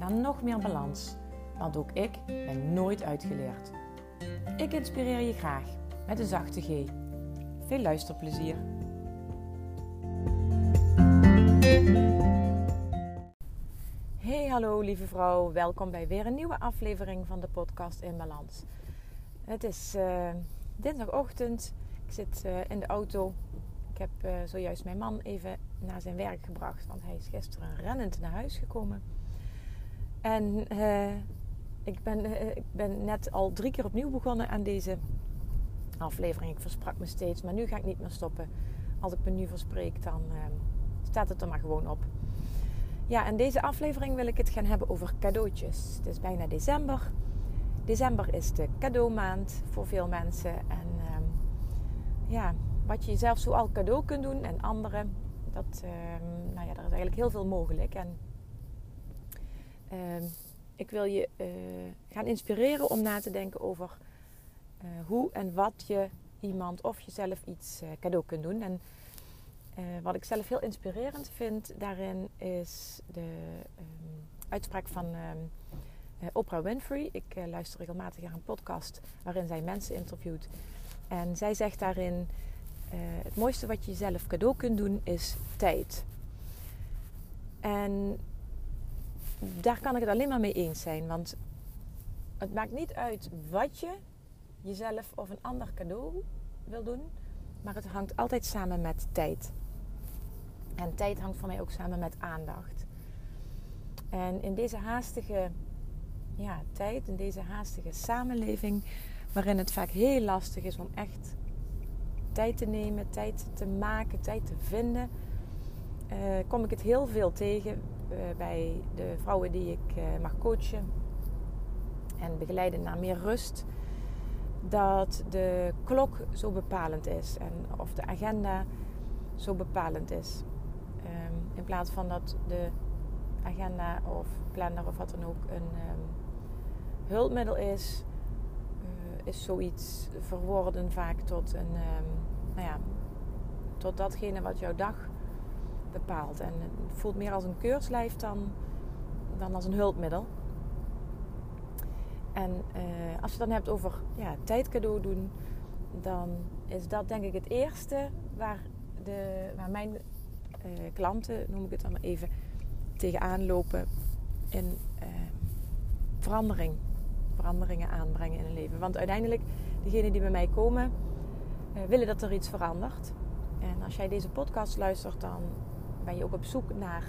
naar nog meer balans. Want ook ik ben nooit uitgeleerd. Ik inspireer je graag met een zachte G. Veel luisterplezier. Hey, hallo lieve vrouw. Welkom bij weer een nieuwe aflevering van de podcast In Balans. Het is uh, dinsdagochtend. Ik zit uh, in de auto. Ik heb uh, zojuist mijn man even naar zijn werk gebracht, want hij is gisteren rennend naar huis gekomen. En uh, ik, ben, uh, ik ben net al drie keer opnieuw begonnen aan deze aflevering. Ik versprak me steeds, maar nu ga ik niet meer stoppen. Als ik me nu verspreek, dan uh, staat het er maar gewoon op. Ja, in deze aflevering wil ik het gaan hebben over cadeautjes. Het is bijna december. December is de cadeaumaand voor veel mensen. En ehm, ja, wat je jezelf zo al cadeau kunt doen en anderen. Dat, ehm, nou ja, er is eigenlijk heel veel mogelijk. En ik wil je uh, gaan inspireren om na te denken over uh, hoe en wat je iemand of jezelf iets uh, cadeau kunt doen. En wat ik zelf heel inspirerend vind daarin is de um, uitspraak van um, Oprah Winfrey. Ik luister regelmatig naar een podcast waarin zij mensen interviewt. En zij zegt daarin: Het mooiste wat je jezelf cadeau kunt doen is tijd. En daar kan ik het alleen maar mee eens zijn. Want het maakt niet uit wat je jezelf of een ander cadeau wil doen. Maar het hangt altijd samen met tijd. En tijd hangt voor mij ook samen met aandacht. En in deze haastige ja, tijd, in deze haastige samenleving, waarin het vaak heel lastig is om echt tijd te nemen, tijd te maken, tijd te vinden, uh, kom ik het heel veel tegen bij de vrouwen die ik uh, mag coachen en begeleiden naar meer rust. Dat de klok zo bepalend is en of de agenda zo bepalend is. Um, in plaats van dat de agenda of planner of wat dan ook een um, hulpmiddel is, uh, is zoiets verworden vaak tot een, um, nou ja, tot datgene wat jouw dag bepaalt. En het voelt meer als een keurslijf dan, dan als een hulpmiddel. En uh, als je het dan hebt over ja, tijd cadeau doen, dan is dat denk ik het eerste waar, de, waar mijn uh, klanten, noem ik het dan maar even, tegenaan lopen in uh, verandering. Veranderingen aanbrengen in hun leven. Want uiteindelijk, degenen die bij mij komen, willen dat er iets verandert. En als jij deze podcast luistert, dan ben je ook op zoek naar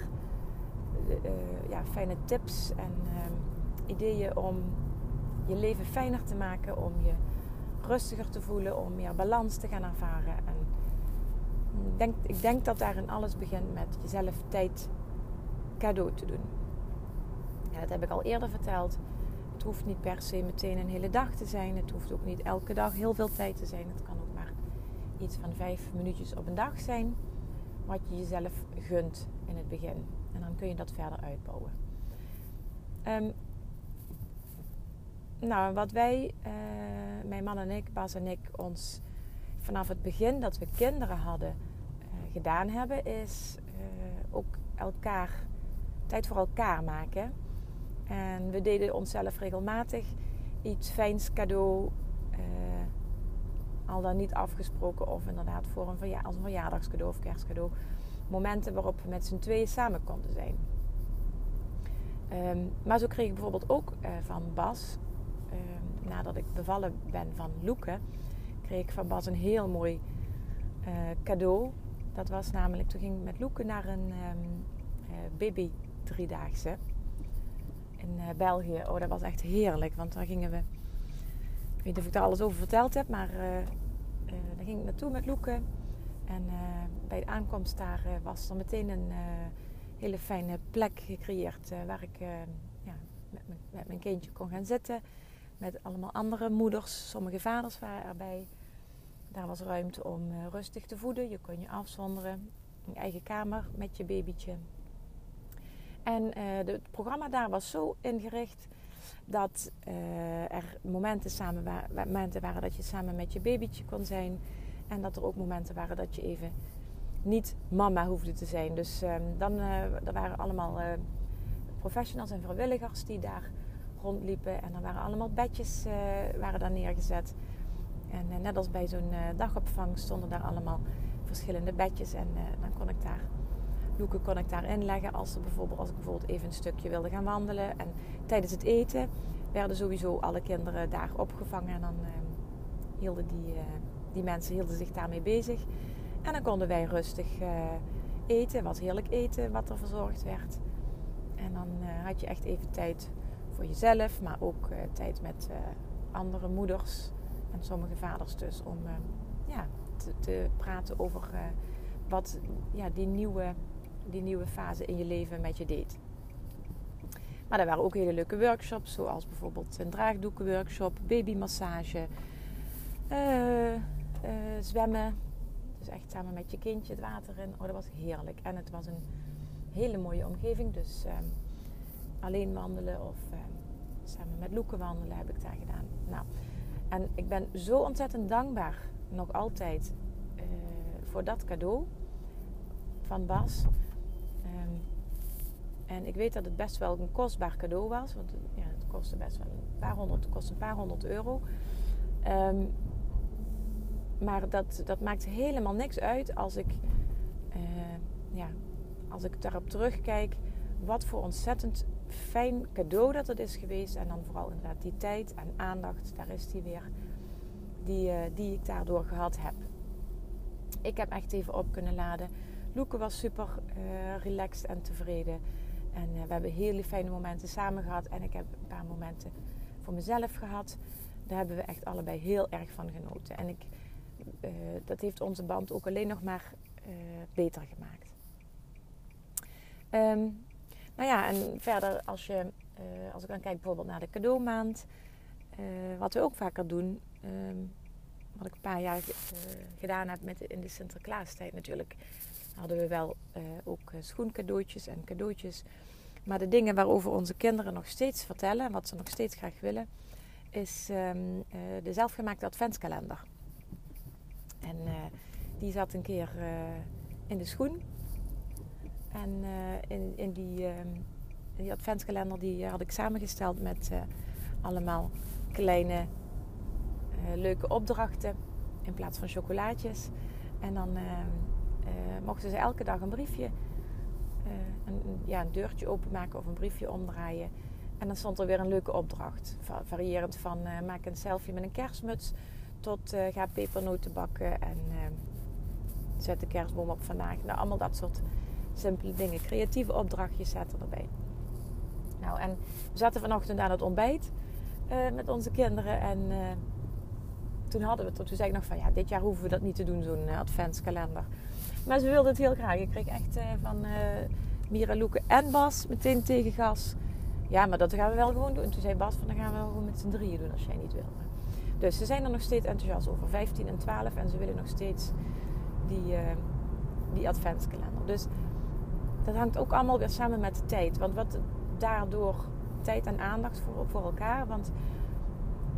uh, ja, fijne tips en uh, ideeën om je leven fijner te maken, om je rustiger te voelen, om meer balans te gaan ervaren. En ik denk, ik denk dat daarin alles begint met jezelf tijd cadeau te doen. Ja, dat heb ik al eerder verteld. Het hoeft niet per se meteen een hele dag te zijn. Het hoeft ook niet elke dag heel veel tijd te zijn. Het kan ook maar iets van vijf minuutjes op een dag zijn wat je jezelf gunt in het begin. En dan kun je dat verder uitbouwen. Um, nou, wat wij, uh, mijn man en ik, Bas en ik, ons vanaf het begin dat we kinderen hadden uh, gedaan hebben, is uh, ook elkaar, tijd voor elkaar maken. En we deden onszelf regelmatig iets fijns cadeau al dan niet afgesproken of inderdaad voor een verja als een verjaardagscadeau of kerstcadeau. Momenten waarop we met z'n tweeën samen konden zijn. Um, maar zo kreeg ik bijvoorbeeld ook uh, van Bas, um, nadat ik bevallen ben van Loeke, kreeg ik van Bas een heel mooi uh, cadeau. Dat was namelijk, toen ging ik met Loeke naar een um, baby driedaagse in België. Oh, dat was echt heerlijk, want daar gingen we ik weet niet of ik daar alles over verteld heb, maar uh, daar ging ik naartoe met Loeke. En uh, bij de aankomst daar was er meteen een hele fijne plek gecreëerd waar ik ja, met, mijn, met mijn kindje kon gaan zitten. Met allemaal andere moeders. Sommige vaders waren erbij. Daar was ruimte om rustig te voeden. Je kon je afzonderen. Een eigen kamer met je babytje. En het programma daar was zo ingericht dat uh, er momenten, samen momenten waren dat je samen met je babytje kon zijn. En dat er ook momenten waren dat je even niet mama hoefde te zijn. Dus uh, dan er waren allemaal professionals en vrijwilligers die daar rondliepen. En dan waren allemaal bedjes waren daar neergezet. En net als bij zo'n dagopvang stonden daar allemaal verschillende bedjes. En dan kon ik daar Loeken kon ik daar inleggen als, er bijvoorbeeld, als ik bijvoorbeeld even een stukje wilde gaan wandelen. En tijdens het eten werden sowieso alle kinderen daar opgevangen. En dan uh, hielden die, uh, die mensen hielden zich daarmee bezig. En dan konden wij rustig uh, eten. wat heerlijk eten wat er verzorgd werd. En dan had je echt even tijd voor jezelf. Maar ook tijd met andere moeders. En sommige vaders dus. Om ja, te, te, praten over wat ja, die nieuwe die nieuwe fase in je leven met je deed. Maar er waren ook hele leuke workshops, zoals bijvoorbeeld een draagdoekenworkshop, babymassage, uh, uh, zwemmen. Dus echt samen met je kindje het water in. Oh, dat was heerlijk. En het was een hele mooie omgeving. Dus uh, alleen wandelen of samen met Loeken wandelen heb ik daar gedaan. Nou, en ik ben zo ontzettend dankbaar, nog altijd, voor dat cadeau van Bas. Ehm, en ik weet dat het best wel een kostbaar cadeau was. Want ja, het kostte best wel een paar honderd, kostte een paar honderd euro. Um, maar dat, dat maakt helemaal niks uit als ik, uh, ja, als ik daarop terugkijk. Wat voor ontzettend fijn cadeau dat het is geweest. En dan vooral inderdaad die tijd en aandacht, daar is die weer. Die, uh, die ik daardoor gehad heb. Ik heb echt even op kunnen laden. Loeke was super uh, relaxed en tevreden. En uh, we hebben hele fijne momenten samen gehad. En ik heb een paar momenten voor mezelf gehad. Daar hebben we echt allebei heel erg van genoten. En ik, uh, dat heeft onze band ook alleen nog maar beter gemaakt. Um, nou ja, en verder als, je, als ik dan kijk bijvoorbeeld naar de cadeaumaand. wat we ook vaker doen. Um, wat ik een paar jaar gedaan heb met in de Sinterklaastijd natuurlijk hadden we wel uh, ook eh, schoencadeautjes en cadeautjes. Maar de dingen waarover onze kinderen nog steeds vertellen en wat ze nog steeds graag willen, is um, uh, de zelfgemaakte adventskalender. En die zat een keer in de schoen. En in, in, die, ehm, die, adventskalender die had ik samengesteld met allemaal kleine leuke opdrachten in plaats van chocolaatjes. En dan ehm, mochten ze elke dag een briefje, uh, een, ja, een deurtje openmaken of een briefje omdraaien. En dan stond er weer een leuke opdracht. Variërend van uh, maak een selfie met een kerstmuts tot ga pepernoten bakken en zet de kerstboom op vandaag. Nou, allemaal dat soort simpele dingen. Creatieve opdrachtjes zaten erbij. Nou, en we zaten vanochtend aan het ontbijt met onze kinderen en toen hadden we het. Toen zei ik nog van ja, dit jaar hoeven we dat niet te doen, zo'n adventskalender. Maar ze wilde het heel graag. Ik kreeg echt uh, van uh, Mira, Loeke en Bas meteen tegengas. Ja, maar dat gaan we wel gewoon doen. Toen zei Bas van, dan gaan we wel gewoon met z'n drieën doen als jij niet wil. Dus ze zijn er nog steeds enthousiast over. 15 en 12. En ze willen nog steeds die, uh, die adventskalender. Dus dat hangt ook allemaal weer samen met de tijd. Want wat daardoor tijd en aandacht voor, voor elkaar. Want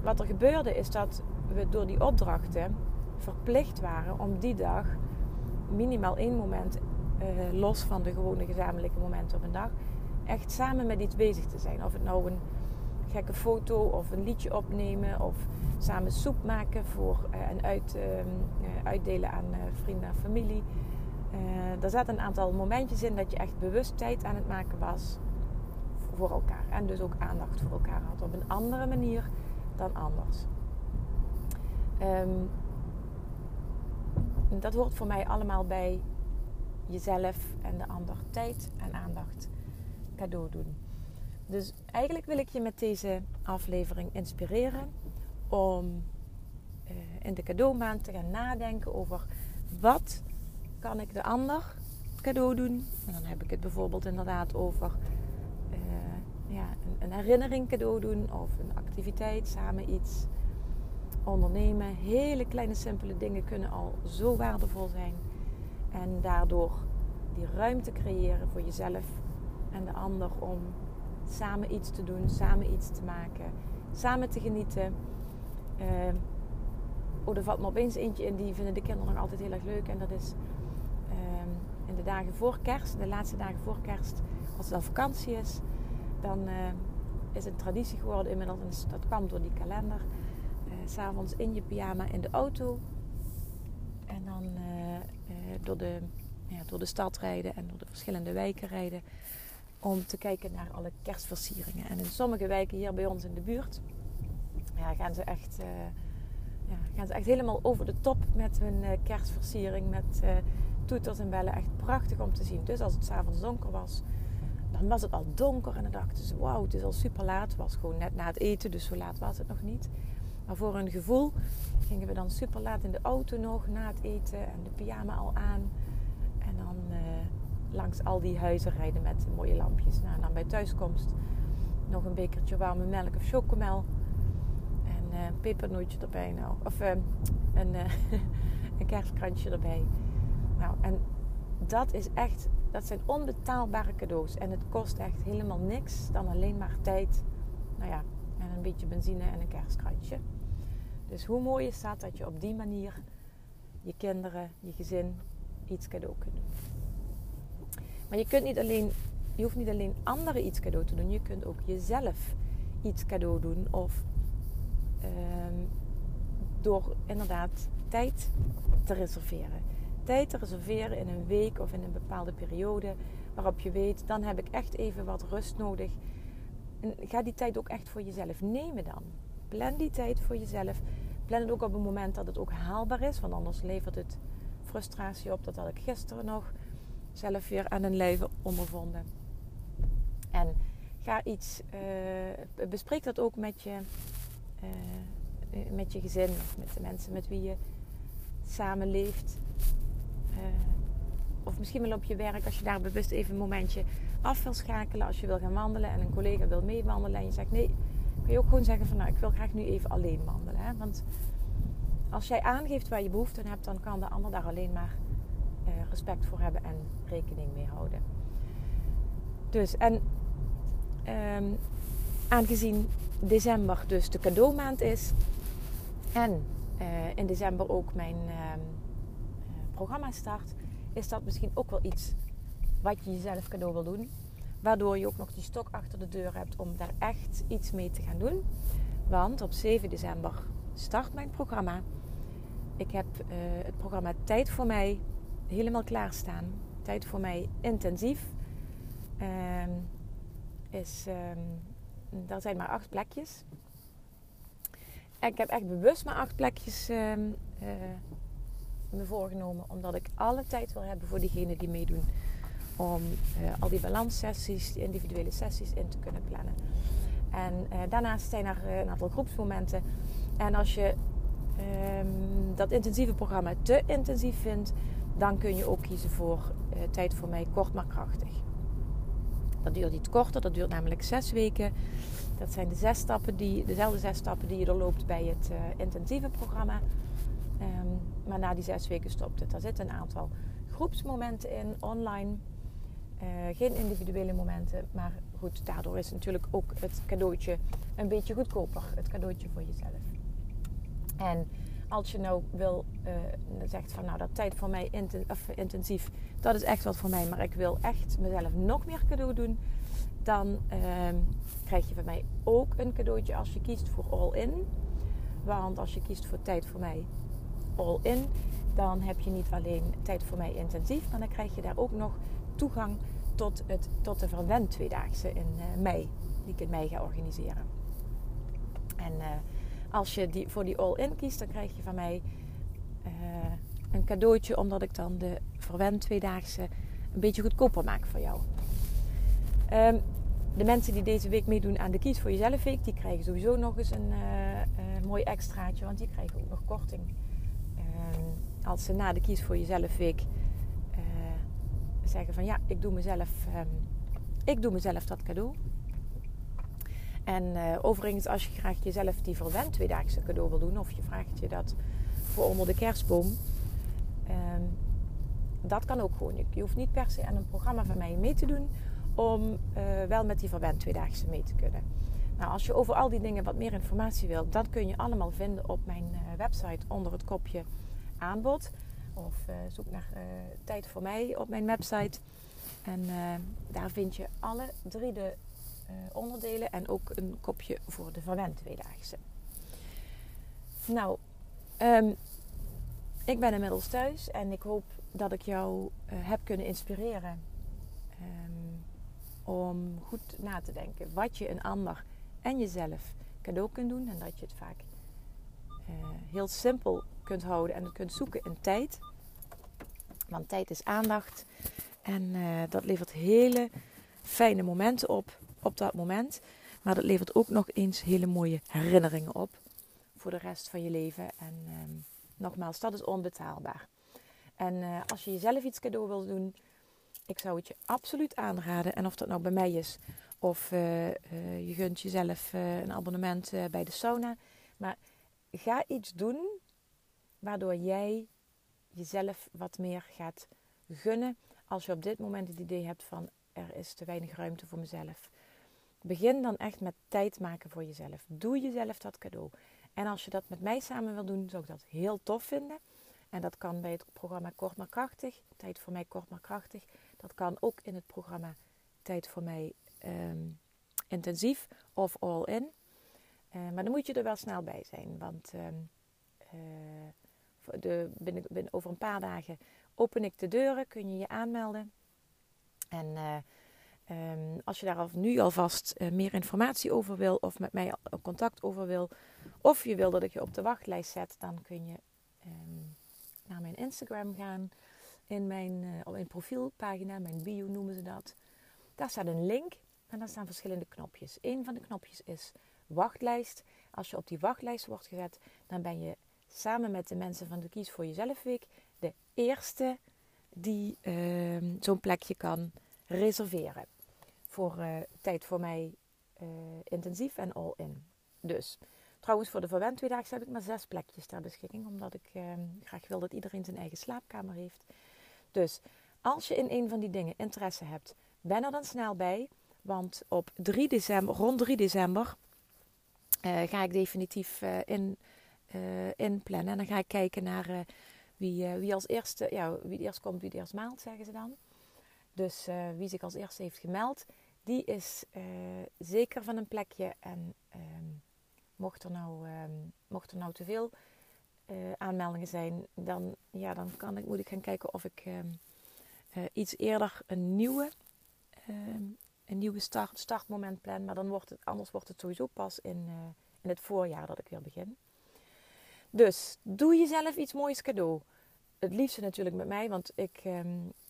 wat er gebeurde is dat we door die opdrachten verplicht waren om die dag minimaal één moment, uh, los van de gewone gezamenlijke momenten op een dag, echt samen met iets bezig te zijn. Of het nou een gekke foto of een liedje opnemen of samen soep maken voor, uh, en uit, uh, uitdelen aan vrienden en familie. er zaten een aantal momentjes in dat je echt bewust tijd aan het maken was voor elkaar. En dus ook aandacht voor elkaar had op een andere manier dan anders. Um, dat hoort voor mij allemaal bij jezelf en de ander tijd en aandacht cadeau doen. Dus eigenlijk wil ik je met deze aflevering inspireren om uh, in de cadeaumaand te gaan nadenken over wat kan ik de ander cadeau doen. En dan heb ik het bijvoorbeeld inderdaad over uh, ja, een, een herinnering cadeau doen of een activiteit, samen iets ondernemen. Hele kleine simpele dingen kunnen al zo waardevol zijn. En daardoor die ruimte creëren voor jezelf en de ander om samen iets te doen, samen iets te maken, samen te genieten. Uh, oh, er valt me opeens eentje in, die vinden de kinderen nog altijd heel erg leuk. En dat is uh, in de dagen voor kerst, de laatste dagen voor kerst, als het dan vakantie is, dan uh, is het traditie geworden inmiddels, dat kwam door die kalender. Uh, S'avonds in je pyjama in de auto. En dan door, de, ja, door de stad rijden en door de verschillende wijken rijden om te kijken naar alle kerstversieringen. En in sommige wijken hier bij ons in de buurt ja, gaan, ze echt, ja, gaan ze echt helemaal over de top met hun uh, kerstversiering. Met toeters en bellen. Echt prachtig om te zien. Dus als het s'avonds donker was, dan was het al donker. En dan dachten ze, wauw, het is al super laat. Het was gewoon net na het eten, dus zo laat was het nog niet. Maar voor hun gevoel gingen we dan super laat in de auto nog na het eten. En de pyjama al aan. En dan langs al die huizen rijden met mooie lampjes. Nou, en dan bij thuiskomst nog een bekertje warme melk of chocomel. En uh, pepernootje erbij. Nou, of uh, een, een kerstkrantje erbij. Nou, en dat is echt, dat zijn onbetaalbare cadeaus. En het kost echt helemaal niks dan alleen maar tijd. Nou ja, en een beetje benzine en een kerstkrantje. Dus hoe mooi is dat dat je op die manier je kinderen, je gezin iets cadeau kunt doen. Maar je kunt niet alleen, je hoeft niet alleen anderen iets cadeau te doen. Je kunt ook jezelf iets cadeau doen. Of ehm, door inderdaad tijd te reserveren. Tijd te reserveren in een week of in een bepaalde periode. Waarop je weet, dan heb ik echt even wat rust nodig. En ga die tijd ook echt voor jezelf nemen dan. Plan die tijd voor jezelf. Plan het ook op een moment dat het ook haalbaar is. Want anders levert het frustratie op. Dat had ik gisteren nog zelf weer aan een leven ondervonden. En ga iets, uh, bespreek dat ook met je, uh, met je gezin of met de mensen met wie je samenleeft. Uh, of misschien wel op je werk, als je daar bewust even een momentje af wil schakelen. Als je wil gaan wandelen en een collega wil meewandelen en je zegt nee, kun je ook gewoon zeggen van nou ik wil graag nu even alleen wandelen. Hè? Want als jij aangeeft waar je behoefte aan hebt, dan kan de ander daar alleen maar uh, respect voor hebben en rekening mee houden. Dus, en um, aangezien december dus de cadeaumaand is en uh, in december ook mijn uh, programma start, is dat misschien ook wel iets wat je jezelf cadeau wil doen. Waardoor je ook nog die stok achter de deur hebt om daar echt iets mee te gaan doen. Want op 7 december start mijn programma. Ik heb uh, het programma Tijd voor mij helemaal klaarstaan. Tijd voor mij intensief. Um, is, um, er zijn maar acht plekjes. Ik heb echt bewust maar acht plekjes um, uh, me voorgenomen. Omdat ik alle tijd wil hebben voor diegenen die meedoen. Om uh, al die balanssessies, die individuele sessies in te kunnen plannen. En uh, daarnaast zijn er een aantal groepsmomenten. En als je dat intensieve programma te intensief vindt, dan kun je ook kiezen voor tijd voor mij kort maar krachtig. Dat duurt iets korter, dat duurt namelijk zes weken. Dat zijn de zes stappen die, dezelfde zes stappen die je doorloopt bij het intensieve programma. Um, maar na die zes weken stopt het. Er zitten een aantal groepsmomenten in, online. Uh, geen individuele momenten, maar goed, daardoor is natuurlijk ook het cadeautje een beetje goedkoper. Het cadeautje voor jezelf. En als je nou wil, uh, zegt van nou dat tijd voor mij intensief, dat is echt wat voor mij, maar ik wil echt mezelf nog meer cadeau doen, dan uh, krijg je van mij ook een cadeautje als je kiest voor all in. Want als je kiest voor tijd voor mij all in, dan heb je niet alleen tijd voor mij intensief, maar dan krijg je daar ook nog toegang tot, het, tot de verwend tweedaagse in uh, mei, die ik in mei ga organiseren. En uh, als je die, voor die all-in kiest, dan krijg je van mij uh, een cadeautje, omdat ik dan de verwend tweedaagse een beetje goedkoper maak voor jou. Um, de mensen die deze week meedoen aan de Kies voor Jezelf Week, die krijgen sowieso nog eens een mooi extraatje, want die krijgen ook nog korting. Um, als ze na de Kies voor Jezelf Week zeggen van ja, ik doe mezelf, um, ik doe mezelf dat cadeau. En uh, overigens, als je graag jezelf die verwend tweedaagse cadeau wil doen, of je vraagt je dat voor onder de kerstboom, um, dat kan ook gewoon. Je hoeft niet per se aan een programma van mij mee te doen om uh, wel met die verwend tweedaagse mee te kunnen. Nou, als je over al die dingen wat meer informatie wilt, dat kun je allemaal vinden op mijn uh, website onder het kopje aanbod. Of uh, zoek naar tijd voor mij op mijn website. En daar vind je alle drie de onderdelen en ook een kopje voor de verwend tweedaagse. Nou, um, ik ben inmiddels thuis en ik hoop dat ik jou heb kunnen inspireren um, om goed na te denken wat je een ander en jezelf cadeau kunt doen en dat je het vaak heel simpel kunt houden en kunt zoeken in tijd. Want tijd is aandacht en uh, dat levert hele fijne momenten op op dat moment. Maar dat levert ook nog eens hele mooie herinneringen op voor de rest van je leven. En um, nogmaals, dat is onbetaalbaar. En uh, als je jezelf iets cadeau wil doen, ik zou het je absoluut aanraden. En of dat nou bij mij is of uh, je gunt jezelf een abonnement bij de sauna. Maar ga iets doen waardoor jij jezelf wat meer gaat gunnen. Als je op dit moment het idee hebt van er is te weinig ruimte voor mezelf. Begin dan echt met tijd maken voor jezelf. Doe jezelf dat cadeau. En als je dat met mij samen wil doen, zou ik dat heel tof vinden. En dat kan bij het programma Kort maar Krachtig. Tijd voor mij Kort maar Krachtig. Dat kan ook in het programma Tijd voor mij um, Intensief of All In. Uh, maar dan moet je er wel snel bij zijn. Want um, uh, de, binnen, binnen, over een paar dagen open ik de deuren. Kun je je aanmelden. En uh, um, als je daar al, nu alvast meer informatie over wil. Of met mij contact over wil. Of je wil dat ik je op de wachtlijst zet. Dan kun je naar mijn Instagram gaan. In mijn, uh, op mijn profielpagina, mijn bio noemen ze dat. Daar staat een link en daar staan verschillende knopjes. Een van de knopjes is wachtlijst. Als je op die wachtlijst wordt gezet, dan ben je samen met de mensen van de Kies voor Jezelf Week de eerste die uh, zo'n plekje kan reserveren. Voor uh, tijd voor mij uh, intensief en all in. Dus Trouwens, voor de verwend tweedaagse heb ik maar zes plekjes ter beschikking. Omdat ik eh, graag wil dat iedereen zijn eigen slaapkamer heeft. Dus als je in een van die dingen interesse hebt, ben er dan snel bij. Want op 3 december, rond 3 december uh, ga ik definitief in, inplannen. En dan ga ik kijken naar wie, wie als eerste, ja, wie eerst komt, wie eerst maalt, zeggen ze dan. Dus wie zich als eerste heeft gemeld, die is zeker van een plekje. En ehm, mocht er nou, uh, mocht er nou te veel aanmeldingen zijn, dan, ja, dan kan ik, moet ik gaan kijken of ik uh, iets eerder een nieuwe, ehm, een nieuwe start, startmoment plan. Maar dan wordt het, anders wordt het sowieso pas in, eh, in het voorjaar dat ik weer begin. Dus doe jezelf iets moois cadeau. Het liefste natuurlijk met mij, want ik,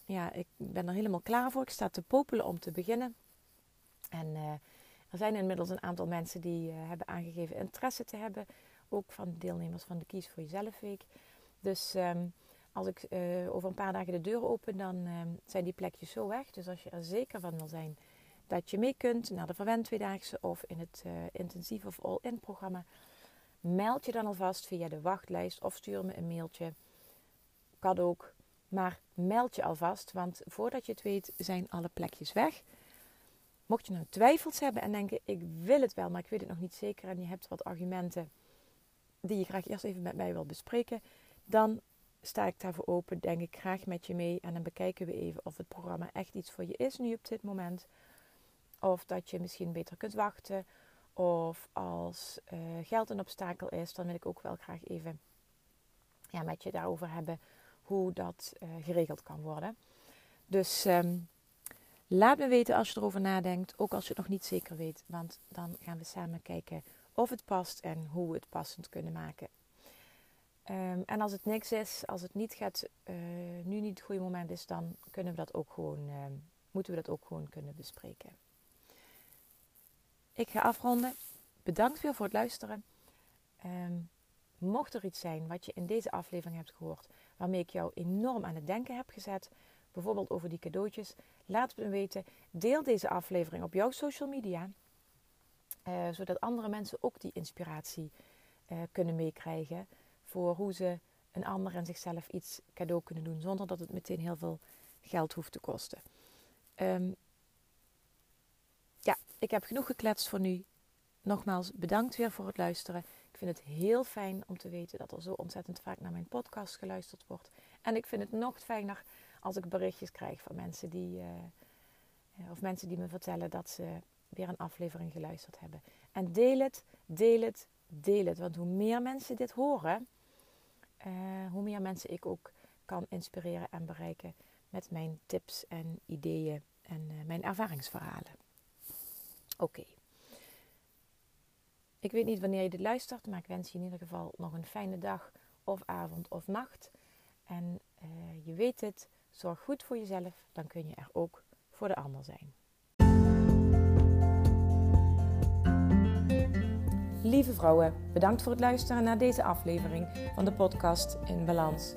ja, ik ben er helemaal klaar voor. Ik sta te popelen om te beginnen. En er zijn inmiddels een aantal mensen die uh, hebben aangegeven interesse te hebben. Ook van deelnemers van de Kies voor Jezelf Week. Dus um, als ik uh, over een paar dagen de deur open, dan um, zijn die plekjes zo weg. Dus als je er zeker van wil zijn dat je mee kunt naar de Verwend Tweedaagse of in het intensief of all-in programma, meld je dan alvast via de wachtlijst of stuur me een mailtje. Kan ook. Maar meld je alvast, want voordat je het weet zijn alle plekjes weg. Mocht je nou twijfels hebben en denken, ik wil het wel, maar ik weet het nog niet zeker en je hebt wat argumenten die je graag eerst even met mij wil bespreken, dan sta ik daarvoor open, denk ik graag met je mee en dan bekijken we even of het programma echt iets voor je is nu op dit moment. Of dat je misschien beter kunt wachten. Of als uh, geld een obstakel is, dan wil ik ook wel graag even ja, met je daarover hebben hoe dat uh, geregeld kan worden. Dus um, Laat me weten als je erover nadenkt, ook als je het nog niet zeker weet, want dan gaan we samen kijken of het past en hoe we het passend kunnen maken. Um, en als het niks is, als het niet gaat, uh, nu niet het goede moment is, dan kunnen we dat ook gewoon, uh, moeten we dat ook gewoon kunnen bespreken. Ik ga afronden. Bedankt weer voor het luisteren. Um, mocht er iets zijn wat je in deze aflevering hebt gehoord, waarmee ik jou enorm aan het denken heb gezet, bijvoorbeeld over die cadeautjes, laat me weten. Deel deze aflevering op jouw social media. Uh, zodat andere mensen ook die inspiratie uh, kunnen meekrijgen voor hoe ze een ander en zichzelf iets cadeau kunnen doen zonder dat het meteen heel veel geld hoeft te kosten. Ja, ik heb genoeg gekletst voor nu. Nogmaals, bedankt weer voor het luisteren. Ik vind het heel fijn om te weten dat er zo ontzettend vaak naar mijn podcast geluisterd wordt. En ik vind het nog fijner als ik berichtjes krijg van mensen die, uh, of mensen die me vertellen dat ze weer een aflevering geluisterd hebben. En deel het, deel het, deel het. Want hoe meer mensen dit horen, uh, hoe meer mensen ik ook kan inspireren en bereiken met mijn tips en ideeën en mijn ervaringsverhalen. Oké. Ik weet niet wanneer je dit luistert, maar ik wens je in ieder geval nog een fijne dag of avond of nacht. En uh, je weet het, zorg goed voor jezelf, dan kun je er ook voor de ander zijn. Lieve vrouwen, bedankt voor het luisteren naar deze aflevering van de podcast In Balans.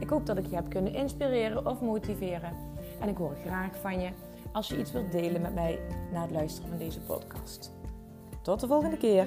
Ik hoop dat ik je heb kunnen inspireren of motiveren. En ik hoor graag van je als je iets wilt delen met mij na het luisteren van deze podcast. Tot de volgende keer.